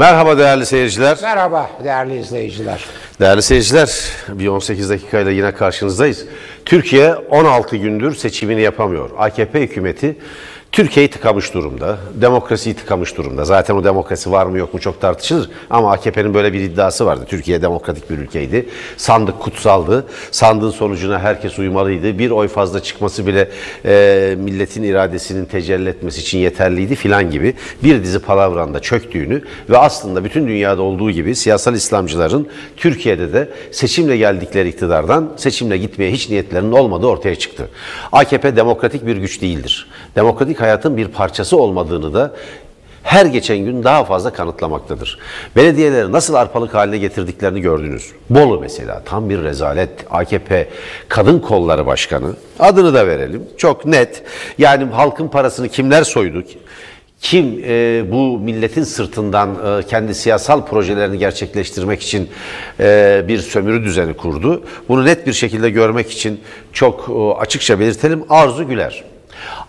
Merhaba değerli seyirciler. Merhaba değerli izleyiciler. Değerli seyirciler, bir 18 dakikayla yine karşınızdayız. Türkiye 16 gündür seçimini yapamıyor. AKP hükümeti Türkiye'yi tıkamış durumda, demokrasiyi tıkamış durumda. Zaten o demokrasi var mı yok mu çok tartışılır. Ama AKP'nin böyle bir iddiası vardı. Türkiye demokratik bir ülkeydi. Sandık kutsaldı. Sandığın sonucuna herkes uymalıydı. Bir oy fazla çıkması bile e, milletin iradesinin tecelli etmesi için yeterliydi filan gibi bir dizi palavranda çöktüğünü ve aslında bütün dünyada olduğu gibi siyasal İslamcıların Türkiye'de de seçimle geldikleri iktidardan seçimle gitmeye hiç niyetlerinin olmadığı ortaya çıktı. AKP demokratik bir güç değildir. Demokratik hayatın bir parçası olmadığını da her geçen gün daha fazla kanıtlamaktadır. Belediyeleri nasıl arpalık haline getirdiklerini gördünüz. Bolu mesela tam bir rezalet. AKP Kadın Kolları Başkanı adını da verelim. Çok net. Yani halkın parasını kimler soydu? Kim e, bu milletin sırtından e, kendi siyasal projelerini gerçekleştirmek için e, bir sömürü düzeni kurdu? Bunu net bir şekilde görmek için çok e, açıkça belirtelim. Arzu Güler.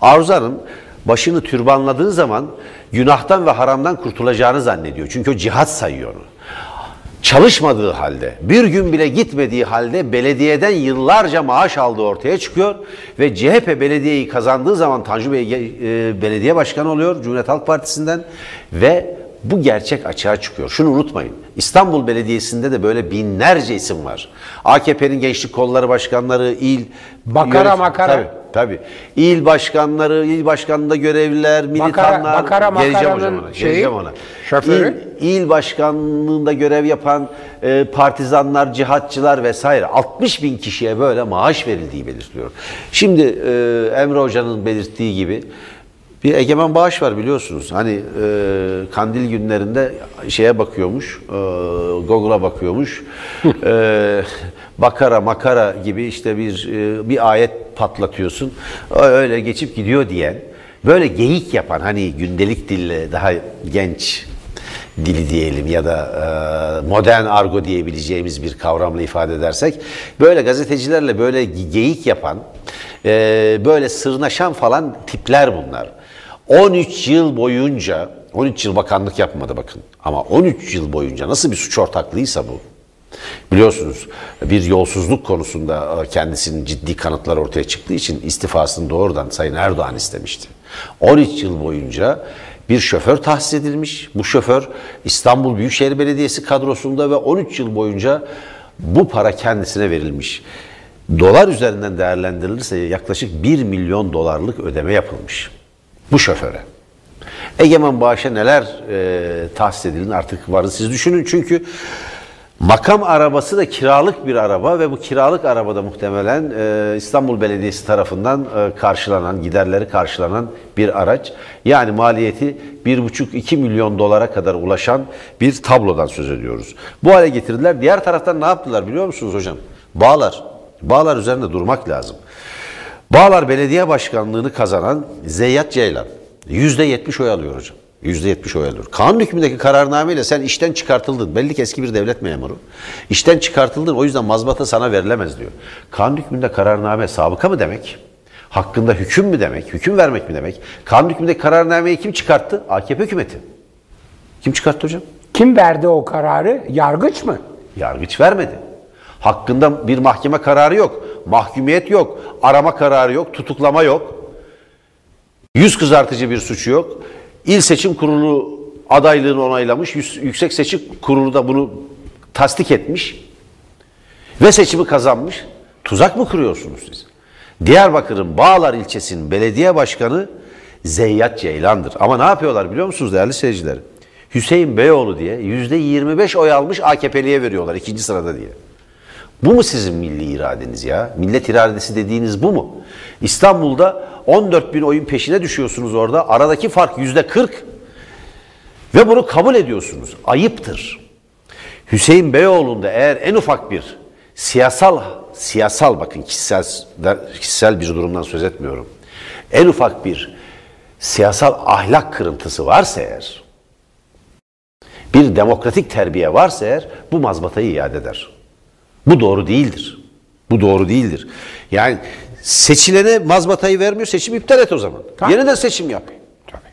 Arzu Hanım başını türbanladığı zaman günahtan ve haramdan kurtulacağını zannediyor. Çünkü o cihat sayıyor onu. Çalışmadığı halde, bir gün bile gitmediği halde belediyeden yıllarca maaş aldığı ortaya çıkıyor ve CHP belediyeyi kazandığı zaman Tanju Bey e, belediye başkanı oluyor Cumhuriyet Halk Partisi'nden ve bu gerçek açığa çıkıyor. Şunu unutmayın. İstanbul Belediyesi'nde de böyle binlerce isim var. AKP'nin gençlik kolları başkanları, il Bakara yönet- makara. Tabii, tabii. İl başkanları, il başkanlığında görevliler, militanlar. Bakara geleceğim makaranın hocam ona. şeyi, geleceğim ona. şoförü. İl, il başkanlığında görev yapan e, partizanlar, cihatçılar vesaire 60 bin kişiye böyle maaş verildiği belirtiliyor. Şimdi e, Emre Hoca'nın belirttiği gibi bir egemen bağış var biliyorsunuz. Hani e, kandil günlerinde şeye bakıyormuş, e, Google'a bakıyormuş. e, bakara makara gibi işte bir e, bir ayet patlatıyorsun. Öyle geçip gidiyor diyen, böyle geyik yapan hani gündelik dille daha genç dili diyelim ya da e, modern argo diyebileceğimiz bir kavramla ifade edersek böyle gazetecilerle böyle geyik yapan e, böyle sırnaşan falan tipler bunlar. 13 yıl boyunca 13 yıl bakanlık yapmadı bakın ama 13 yıl boyunca nasıl bir suç ortaklığıysa bu Biliyorsunuz bir yolsuzluk konusunda e, kendisinin ciddi kanıtlar ortaya çıktığı için istifasını doğrudan Sayın Erdoğan istemişti. 13 yıl boyunca bir şoför tahsis edilmiş. Bu şoför İstanbul Büyükşehir Belediyesi kadrosunda ve 13 yıl boyunca bu para kendisine verilmiş. Dolar üzerinden değerlendirilirse yaklaşık 1 milyon dolarlık ödeme yapılmış bu şoföre. Egemen bağışa neler e, tahsis edildiğini artık varın siz düşünün. Çünkü makam arabası da kiralık bir araba ve bu kiralık arabada muhtemelen e, İstanbul Belediyesi tarafından e, karşılanan, giderleri karşılanan bir araç. Yani maliyeti 1,5-2 milyon dolara kadar ulaşan bir tablodan söz ediyoruz. Bu hale getirdiler. Diğer taraftan ne yaptılar biliyor musunuz hocam? Bağlar. Bağlar üzerinde durmak lazım. Bağlar Belediye Başkanlığı'nı kazanan Zeyyat Ceylan. %70 oy alıyor hocam. %70 oy alıyor. Kanun hükmündeki kararnameyle sen işten çıkartıldın. Belli ki eski bir devlet memuru. İşten çıkartıldın o yüzden mazbata sana verilemez diyor. Kanun hükmünde kararname sabıka mı demek? Hakkında hüküm mü demek? Hüküm vermek mi demek? Kanun hükmündeki kararnameyi kim çıkarttı? AKP hükümeti. Kim çıkarttı hocam? Kim verdi o kararı? Yargıç mı? Yargıç vermedi. Hakkında bir mahkeme kararı yok. Mahkumiyet yok. Arama kararı yok. Tutuklama yok. Yüz kızartıcı bir suçu yok. İl Seçim Kurulu adaylığını onaylamış. Yüksek Seçim Kurulu da bunu tasdik etmiş. Ve seçimi kazanmış. Tuzak mı kuruyorsunuz siz? Diyarbakır'ın Bağlar ilçesinin belediye başkanı Zeyyat Ceylan'dır. Ama ne yapıyorlar biliyor musunuz değerli seyirciler? Hüseyin Beyoğlu diye yüzde 25 oy almış AKP'liye veriyorlar ikinci sırada diye. Bu mu sizin milli iradeniz ya? Millet iradesi dediğiniz bu mu? İstanbul'da 14 bin oyun peşine düşüyorsunuz orada. Aradaki fark yüzde 40. Ve bunu kabul ediyorsunuz. Ayıptır. Hüseyin Beyoğlu'nda eğer en ufak bir siyasal, siyasal bakın kişisel, kişisel bir durumdan söz etmiyorum. En ufak bir siyasal ahlak kırıntısı varsa eğer, bir demokratik terbiye varsa eğer bu mazbatayı iade eder. Bu doğru değildir. Bu doğru değildir. Yani seçilene mazbatayı vermiyor, seçim iptal et o zaman. Tabii. Yeniden seçim yap.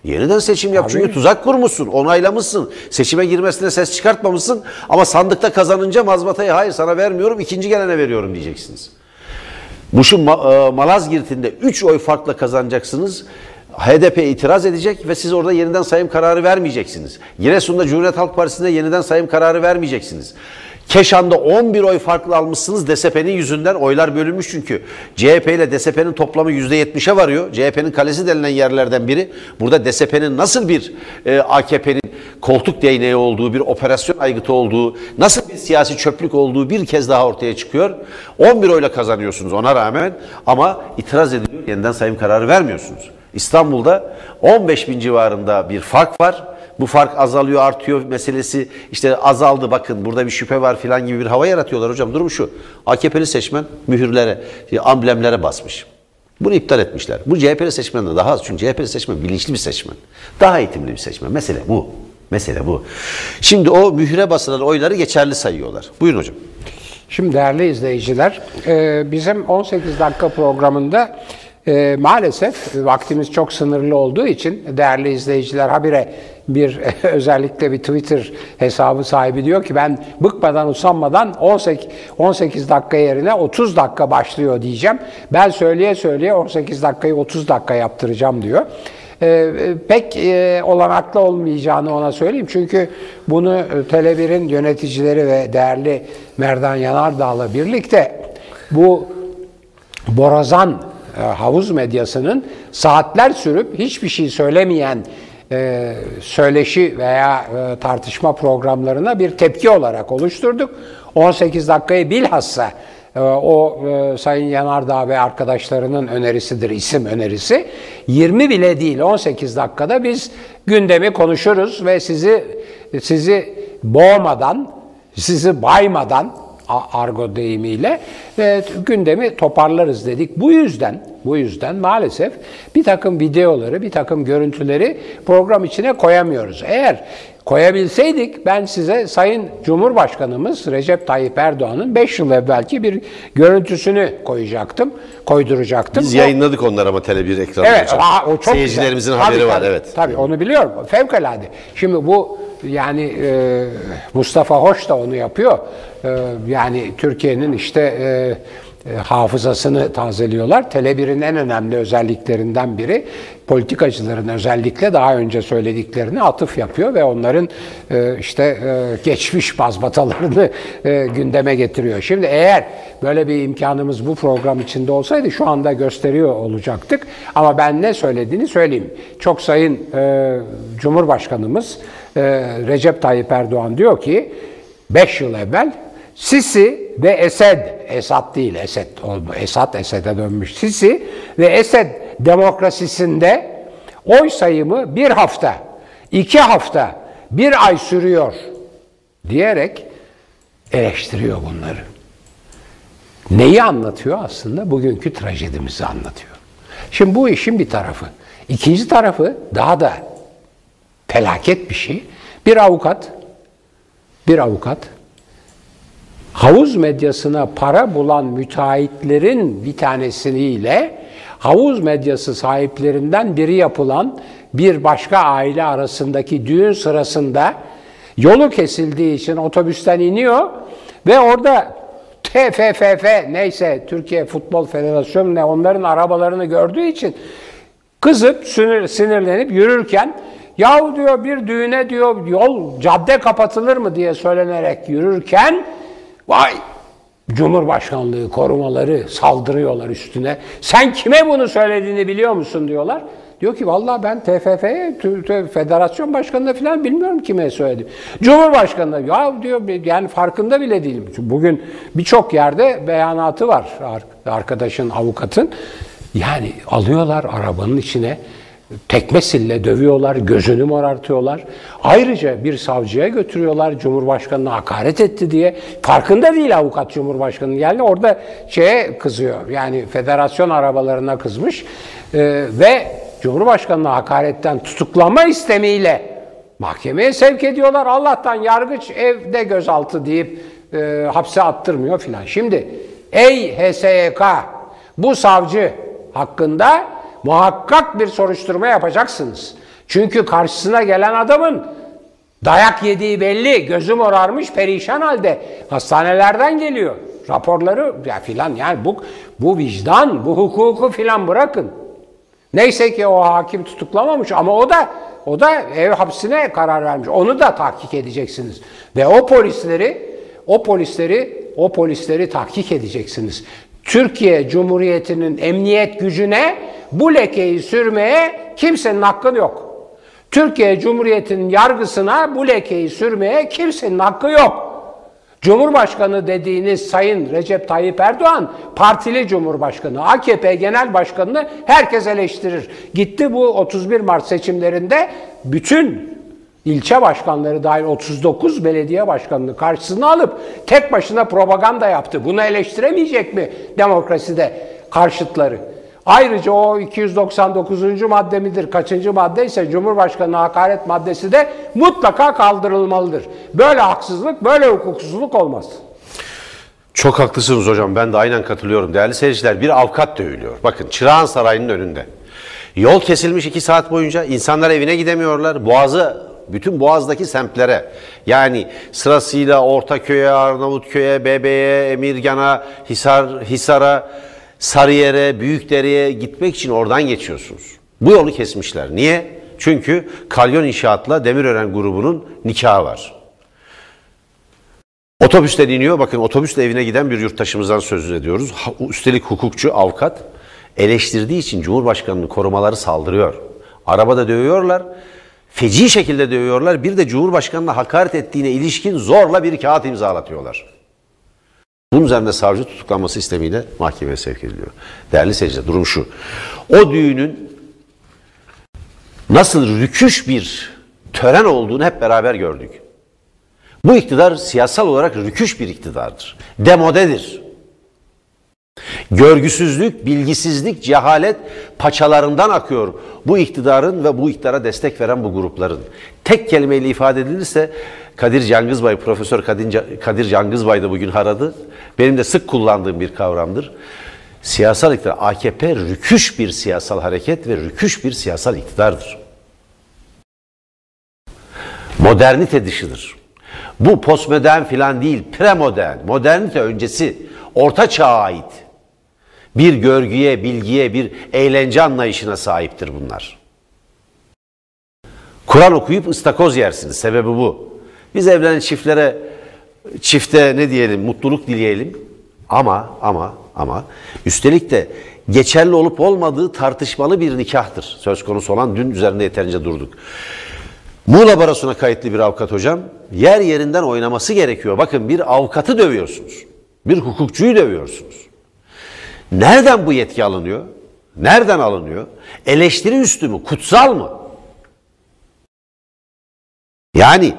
Yeniden seçim yap çünkü tuzak kurmuşsun, onaylamışsın. Seçime girmesine ses çıkartmamışsın ama sandıkta kazanınca mazbatayı hayır sana vermiyorum, ikinci gelene veriyorum diyeceksiniz. Muş'un Ma- e, Malazgirt'inde 3 oy farkla kazanacaksınız. HDP itiraz edecek ve siz orada yeniden sayım kararı vermeyeceksiniz. Giresun'da Cumhuriyet Halk Partisi'nde yeniden sayım kararı vermeyeceksiniz. Keşan'da 11 oy farklı almışsınız DSP'nin yüzünden oylar bölünmüş çünkü. CHP ile DSP'nin toplamı %70'e varıyor. CHP'nin kalesi denilen yerlerden biri. Burada DSP'nin nasıl bir e, AKP'nin koltuk değneği olduğu, bir operasyon aygıtı olduğu, nasıl bir siyasi çöplük olduğu bir kez daha ortaya çıkıyor. 11 oyla kazanıyorsunuz ona rağmen ama itiraz ediliyor. Yeniden sayım kararı vermiyorsunuz. İstanbul'da 15 bin civarında bir fark var. Bu fark azalıyor, artıyor meselesi işte azaldı bakın burada bir şüphe var filan gibi bir hava yaratıyorlar hocam. Durum şu. AKP'li seçmen mühürlere, amblemlere basmış. Bunu iptal etmişler. Bu CHP'li seçmenden daha az. Çünkü CHP'li seçmen bilinçli bir seçmen. Daha eğitimli bir seçmen. Mesele bu. Mesele bu. Şimdi o mühüre basılan oyları geçerli sayıyorlar. Buyurun hocam. Şimdi değerli izleyiciler, e, bizim 18 dakika programında e, maalesef vaktimiz çok sınırlı olduğu için değerli izleyiciler habire bir özellikle bir Twitter hesabı sahibi diyor ki ben bıkmadan usanmadan 18 18 dakika yerine 30 dakika başlıyor diyeceğim. Ben söyleye söyleye 18 dakikayı 30 dakika yaptıracağım diyor. Ee, pek e, olanaklı olmayacağını ona söyleyeyim. Çünkü bunu e, Tele1'in yöneticileri ve değerli Merdan Yanardağ'la birlikte bu borazan havuz medyasının saatler sürüp hiçbir şey söylemeyen e, söyleşi veya e, tartışma programlarına bir tepki olarak oluşturduk. 18 dakikayı bilhassa e, o e, Sayın Yanardağ ve arkadaşlarının önerisidir, isim önerisi. 20 bile değil 18 dakikada biz gündemi konuşuruz ve sizi sizi boğmadan, sizi baymadan argo deyimiyle ve gündemi toparlarız dedik. Bu yüzden bu yüzden maalesef bir takım videoları, bir takım görüntüleri program içine koyamıyoruz. Eğer koyabilseydik ben size Sayın Cumhurbaşkanımız Recep Tayyip Erdoğan'ın 5 yıl evvelki bir görüntüsünü koyacaktım, koyduracaktım. Biz O- yayınladık onları ama Tele1 ekranında Evet, aa, o çok Seyircilerimizin güzel. haberi Tabii, var tabii. evet. Tabii onu biliyorum. Fevkalade. Şimdi bu yani e, Mustafa Hoş da onu yapıyor. E, yani Türkiye'nin işte e, e, hafızasını tazeliyorlar. Tele1'in en önemli özelliklerinden biri politikacıların özellikle daha önce söylediklerini atıf yapıyor ve onların e, işte e, geçmiş mazbatalarını e, gündeme getiriyor. Şimdi eğer böyle bir imkanımız bu program içinde olsaydı şu anda gösteriyor olacaktık. Ama ben ne söylediğini söyleyeyim. Çok sayın Cumhurbaşkanımız Recep Tayyip Erdoğan diyor ki 5 yıl evvel Sisi ve Esed, Esad değil Esed, Esad Esed'e dönmüş. Sisi ve Esed demokrasisinde oy sayımı bir hafta, iki hafta, bir ay sürüyor diyerek eleştiriyor bunları. Neyi anlatıyor aslında? Bugünkü trajedimizi anlatıyor. Şimdi bu işin bir tarafı. İkinci tarafı daha da felaket bir şey. Bir avukat, bir avukat havuz medyasına para bulan müteahhitlerin bir tanesiyle havuz medyası sahiplerinden biri yapılan bir başka aile arasındaki düğün sırasında yolu kesildiği için otobüsten iniyor ve orada TFFF neyse Türkiye Futbol Federasyonu ne onların arabalarını gördüğü için kızıp sinir, sinirlenip yürürken yahu diyor bir düğüne diyor yol cadde kapatılır mı? diye söylenerek yürürken vay Cumhurbaşkanlığı korumaları saldırıyorlar üstüne. Sen kime bunu söylediğini biliyor musun diyorlar. Diyor ki vallahi ben TFF'ye, Federasyon Başkanı'na falan bilmiyorum kime söyledim. Cumhurbaşkanı'na ya diyor yani farkında bile değilim. Bugün birçok yerde beyanatı var ar- arkadaşın, avukatın. Yani alıyorlar arabanın içine tekme sille dövüyorlar, gözünü morartıyorlar. Ayrıca bir savcıya götürüyorlar, Cumhurbaşkanı'na hakaret etti diye. Farkında değil avukat Cumhurbaşkanı'nın yani orada şeye kızıyor. Yani federasyon arabalarına kızmış Ee, ve Cumhurbaşkanı'na hakaretten tutuklama istemiyle mahkemeye sevk ediyorlar. Allah'tan yargıç evde gözaltı deyip e, hapse attırmıyor filan. Şimdi ey HSYK bu savcı hakkında muhakkak bir soruşturma yapacaksınız. Çünkü karşısına gelen adamın dayak yediği belli, gözü morarmış, perişan halde hastanelerden geliyor. Raporları ya filan yani bu bu vicdan, bu hukuku filan bırakın. Neyse ki o hakim tutuklamamış ama o da o da ev hapsine karar vermiş. Onu da tahkik edeceksiniz. Ve o polisleri o polisleri o polisleri tahkik edeceksiniz. Türkiye Cumhuriyeti'nin emniyet gücüne bu lekeyi sürmeye kimsenin hakkı yok. Türkiye Cumhuriyeti'nin yargısına bu lekeyi sürmeye kimsenin hakkı yok. Cumhurbaşkanı dediğiniz Sayın Recep Tayyip Erdoğan partili Cumhurbaşkanı, AKP Genel Başkanı'nı herkes eleştirir. Gitti bu 31 Mart seçimlerinde bütün ilçe başkanları dahil 39 belediye başkanını karşısına alıp tek başına propaganda yaptı. Bunu eleştiremeyecek mi demokraside karşıtları? Ayrıca o 299. madde midir, kaçıncı madde ise Cumhurbaşkanı hakaret maddesi de mutlaka kaldırılmalıdır. Böyle haksızlık, böyle hukuksuzluk olmaz. Çok haklısınız hocam. Ben de aynen katılıyorum. Değerli seyirciler bir avukat dövülüyor. Bakın Çırağan Sarayı'nın önünde. Yol kesilmiş iki saat boyunca. insanlar evine gidemiyorlar. Boğazı, bütün Boğaz'daki semtlere yani sırasıyla Ortaköy'e, Arnavutköy'e, Bebe'ye, Emirgan'a, Hisar, Hisar'a, Sarıyer'e, Büyükdere'ye gitmek için oradan geçiyorsunuz. Bu yolu kesmişler. Niye? Çünkü Kalyon İnşaat'la Demirören grubunun nikahı var. Otobüsten iniyor. Bakın otobüsle evine giden bir yurttaşımızdan söz ediyoruz. Üstelik hukukçu, avukat eleştirdiği için Cumhurbaşkanı'nın korumaları saldırıyor. Arabada dövüyorlar. Feci şekilde dövüyorlar. Bir de Cumhurbaşkanı'na hakaret ettiğine ilişkin zorla bir kağıt imzalatıyorlar. Bunun üzerine savcı tutuklanması istemiyle mahkemeye sevk ediliyor. Değerli seyirciler durum şu. O düğünün nasıl rüküş bir tören olduğunu hep beraber gördük. Bu iktidar siyasal olarak rüküş bir iktidardır. Demodedir. Görgüsüzlük, bilgisizlik, cehalet paçalarından akıyor bu iktidarın ve bu iktidara destek veren bu grupların. Tek kelimeyle ifade edilirse Kadir Cangızbay, Profesör Kadir, Ca- Kadir Cangızbay da bugün aradı. Benim de sık kullandığım bir kavramdır. Siyasal iktidar, AKP rüküş bir siyasal hareket ve rüküş bir siyasal iktidardır. Modernite dışıdır. Bu postmodern filan değil, premodern, modernite öncesi, orta çağa ait. Bir görgüye, bilgiye, bir eğlence anlayışına sahiptir bunlar. Kur'an okuyup ıstakoz yersiniz. Sebebi bu. Biz evlenen çiftlere, çifte ne diyelim, mutluluk dileyelim. Ama, ama, ama üstelik de geçerli olup olmadığı tartışmalı bir nikahtır. Söz konusu olan dün üzerinde yeterince durduk. Muğla Barosu'na kayıtlı bir avukat hocam yer yerinden oynaması gerekiyor. Bakın bir avukatı dövüyorsunuz. Bir hukukçuyu dövüyorsunuz. Nereden bu yetki alınıyor? Nereden alınıyor? Eleştiri üstü mü? Kutsal mı? Yani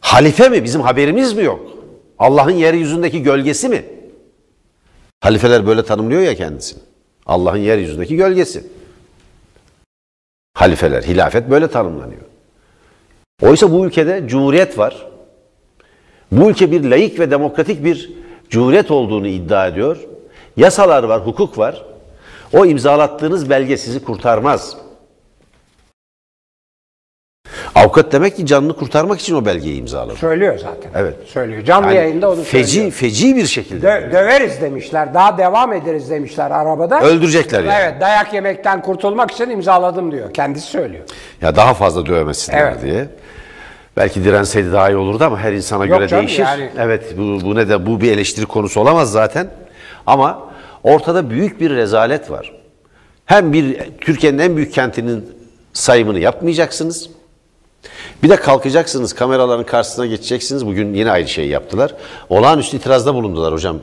halife mi? Bizim haberimiz mi yok? Allah'ın yeryüzündeki gölgesi mi? Halifeler böyle tanımlıyor ya kendisini. Allah'ın yeryüzündeki gölgesi. Halifeler, hilafet böyle tanımlanıyor. Oysa bu ülkede cumhuriyet var. Bu ülke bir laik ve demokratik bir cumhuriyet olduğunu iddia ediyor. Yasalar var, hukuk var. O imzalattığınız belge sizi kurtarmaz. Avukat demek ki canını kurtarmak için o belgeyi imzaladı. Söylüyor zaten. Evet. Söylüyor. Canlı Yani yayında onu feci, söylüyor. feci bir şekilde. Dö- döveriz demişler. Daha devam ederiz demişler arabada. Öldürecekler yani. Evet dayak yemekten kurtulmak için imzaladım diyor. Kendisi söylüyor. Ya daha fazla dövmesinler Evet. diye. Belki direnseydi daha iyi olurdu ama her insana Yok göre canım, değişir. yani- Evet bu, bu ne de bu bir eleştiri konusu olamaz zaten. Ama ortada büyük bir rezalet var. Hem bir Türkiye'nin en büyük kentinin sayımını yapmayacaksınız. Bir de kalkacaksınız kameraların karşısına geçeceksiniz. Bugün yine aynı şeyi yaptılar. Olağanüstü itirazda bulundular hocam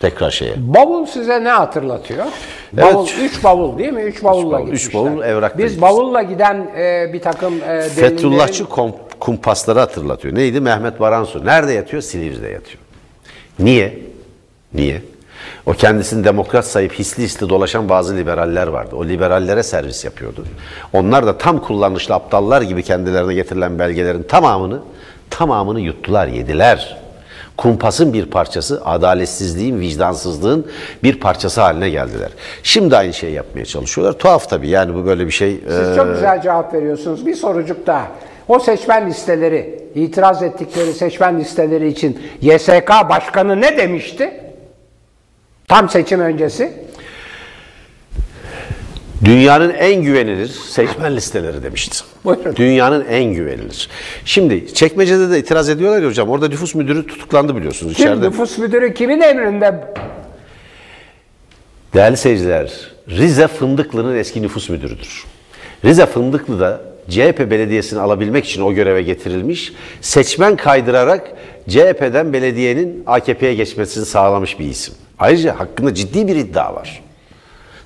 tekrar şeye. Bavul size ne hatırlatıyor? Evet. Bavul, üç bavul değil mi? Üç bavulla bavul, üç gitmişler. bavul evrakla Biz bavulla giden e, bir takım e, delillerin- Fethullahçı kumpasları hatırlatıyor. Neydi? Mehmet Baransu. Nerede yatıyor? Silivri'de yatıyor. Niye? Niye? O kendisini demokrat sayıp hisli hisli dolaşan bazı liberaller vardı. O liberallere servis yapıyordu. Onlar da tam kullanışlı aptallar gibi kendilerine getirilen belgelerin tamamını tamamını yuttular, yediler. kumpasın bir parçası, adaletsizliğin, vicdansızlığın bir parçası haline geldiler. Şimdi aynı şeyi yapmaya çalışıyorlar. Tuhaf tabii yani bu böyle bir şey. Siz e, çok güzel cevap veriyorsunuz. Bir sorucuk daha. O seçmen listeleri, itiraz ettikleri seçmen listeleri için YSK Başkanı ne demişti? Tam seçim öncesi. Dünyanın en güvenilir seçmen listeleri demişti. Buyurun. Dünyanın en güvenilir. Şimdi çekmecede de itiraz ediyorlar ya hocam. Orada nüfus müdürü tutuklandı biliyorsunuz Kim içeride. nüfus müdürü kimin emrinde? Değerli seyirciler, Rize Fındıklı'nın eski nüfus müdürüdür. Rize Fındıklı da CHP belediyesini alabilmek için o göreve getirilmiş, seçmen kaydırarak CHP'den belediyenin AKP'ye geçmesini sağlamış bir isim. Ayrıca hakkında ciddi bir iddia var.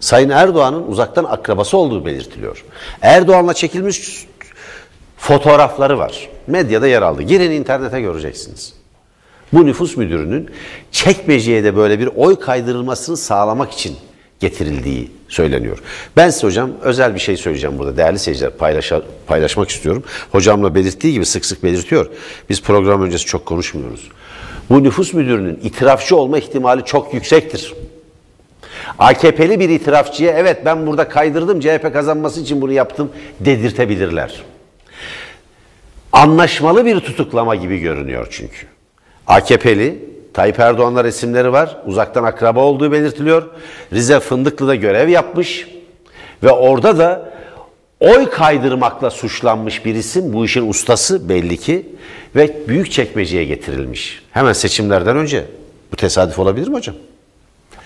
Sayın Erdoğan'ın uzaktan akrabası olduğu belirtiliyor. Erdoğan'la çekilmiş fotoğrafları var. Medyada yer aldı. Girin internete göreceksiniz. Bu nüfus müdürünün çekmeceye de böyle bir oy kaydırılmasını sağlamak için getirildiği söyleniyor. Ben size hocam özel bir şey söyleyeceğim burada. Değerli seyirciler paylaşa- paylaşmak istiyorum. Hocamla belirttiği gibi sık sık belirtiyor. Biz program öncesi çok konuşmuyoruz. Bu nüfus müdürünün itirafçı olma ihtimali çok yüksektir. AKP'li bir itirafçıya evet ben burada kaydırdım CHP kazanması için bunu yaptım dedirtebilirler. Anlaşmalı bir tutuklama gibi görünüyor çünkü. AKP'li Tayyip Erdoğan'la resimleri var. Uzaktan akraba olduğu belirtiliyor. Rize Fındıklı'da görev yapmış ve orada da oy kaydırmakla suçlanmış bir isim. Bu işin ustası belli ki ve büyük çekmeceye getirilmiş. Hemen seçimlerden önce. Bu tesadüf olabilir mi hocam?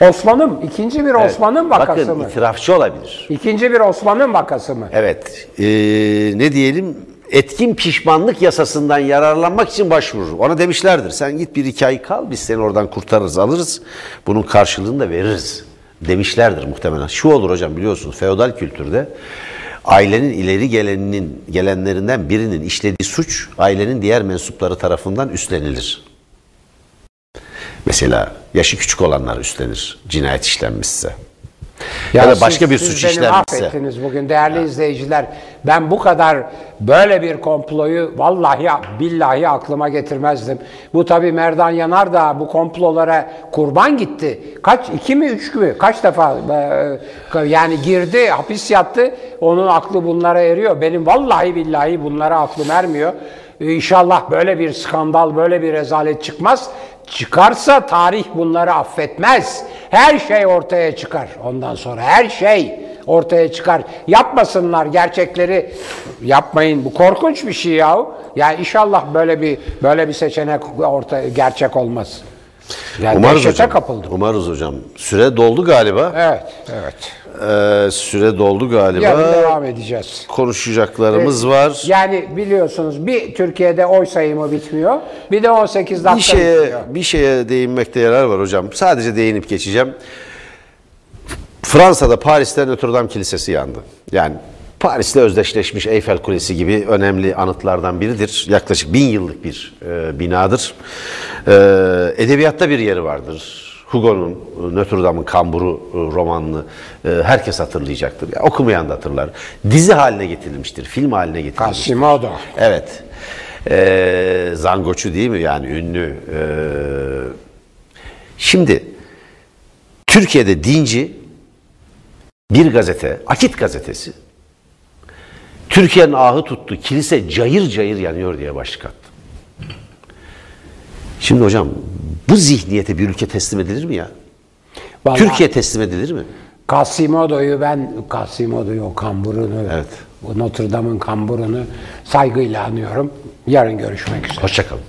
Osman'ın, ikinci bir Osman'ın vakası Bakın mı? itirafçı olabilir. İkinci bir Osman'ın vakası mı? Evet. Ee, ne diyelim? Etkin pişmanlık yasasından yararlanmak için başvurur. Ona demişlerdir. Sen git bir iki ay kal biz seni oradan kurtarırız alırız. Bunun karşılığını da veririz. Demişlerdir muhtemelen. Şu olur hocam biliyorsunuz feodal kültürde ailenin ileri geleninin gelenlerinden birinin işlediği suç ailenin diğer mensupları tarafından üstlenilir. Mesela yaşı küçük olanlar üstlenir cinayet işlenmişse. Ya, da siz- başka bir siz suç beni işlenmişse. mahvettiniz bugün değerli izleyiciler. Ben bu kadar böyle bir komployu vallahi billahi aklıma getirmezdim. Bu tabii Merdan Yanar da bu komplolara kurban gitti. Kaç iki mi üç mü kaç defa e, yani girdi hapis yattı. Onun aklı bunlara eriyor. Benim vallahi billahi bunlara aklım ermiyor. İnşallah böyle bir skandal, böyle bir rezalet çıkmaz. Çıkarsa tarih bunları affetmez. Her şey ortaya çıkar ondan sonra. Her şey ortaya çıkar. Yapmasınlar gerçekleri yapmayın. Bu korkunç bir şey yahu. Yani inşallah böyle bir böyle bir seçenek ortaya gerçek olmaz. Yani Umarız hocam. kapıldım. Umarız hocam. Süre doldu galiba. Evet, evet. Ee, süre doldu galiba. Yarın devam edeceğiz. Konuşacaklarımız var. Yani biliyorsunuz bir Türkiye'de oy sayımı bitmiyor. Bir de 18 dakika Bir şeye bitmiyor. bir şeye değinmekte yarar var hocam. Sadece değinip geçeceğim. Fransa'da Paris'te Notre Dame Kilisesi yandı. Yani Paris'te özdeşleşmiş Eyfel Kulesi gibi önemli anıtlardan biridir. Yaklaşık bin yıllık bir e, binadır. E, edebiyatta bir yeri vardır. Hugo'nun e, Notre Dame'ın Kamburu e, romanını e, herkes hatırlayacaktır. Yani okumayan da hatırlar. Dizi haline getirilmiştir, film haline getirilmiştir. Quasimodo. Evet. Ee, Zangoçu değil mi yani ünlü. Ee, şimdi Türkiye'de dinci bir gazete, Akit gazetesi Türkiye'nin ahı tuttu, kilise cayır cayır yanıyor diye başlık attı. Şimdi hocam bu zihniyete bir ülke teslim edilir mi ya? Vallahi- Türkiye teslim edilir mi? Quasimodo'yu ben Quasimodo'yu o kamburunu Evet. Notre Dame'ın kamburunu saygıyla anıyorum. Yarın görüşmek üzere. Hoşçakalın.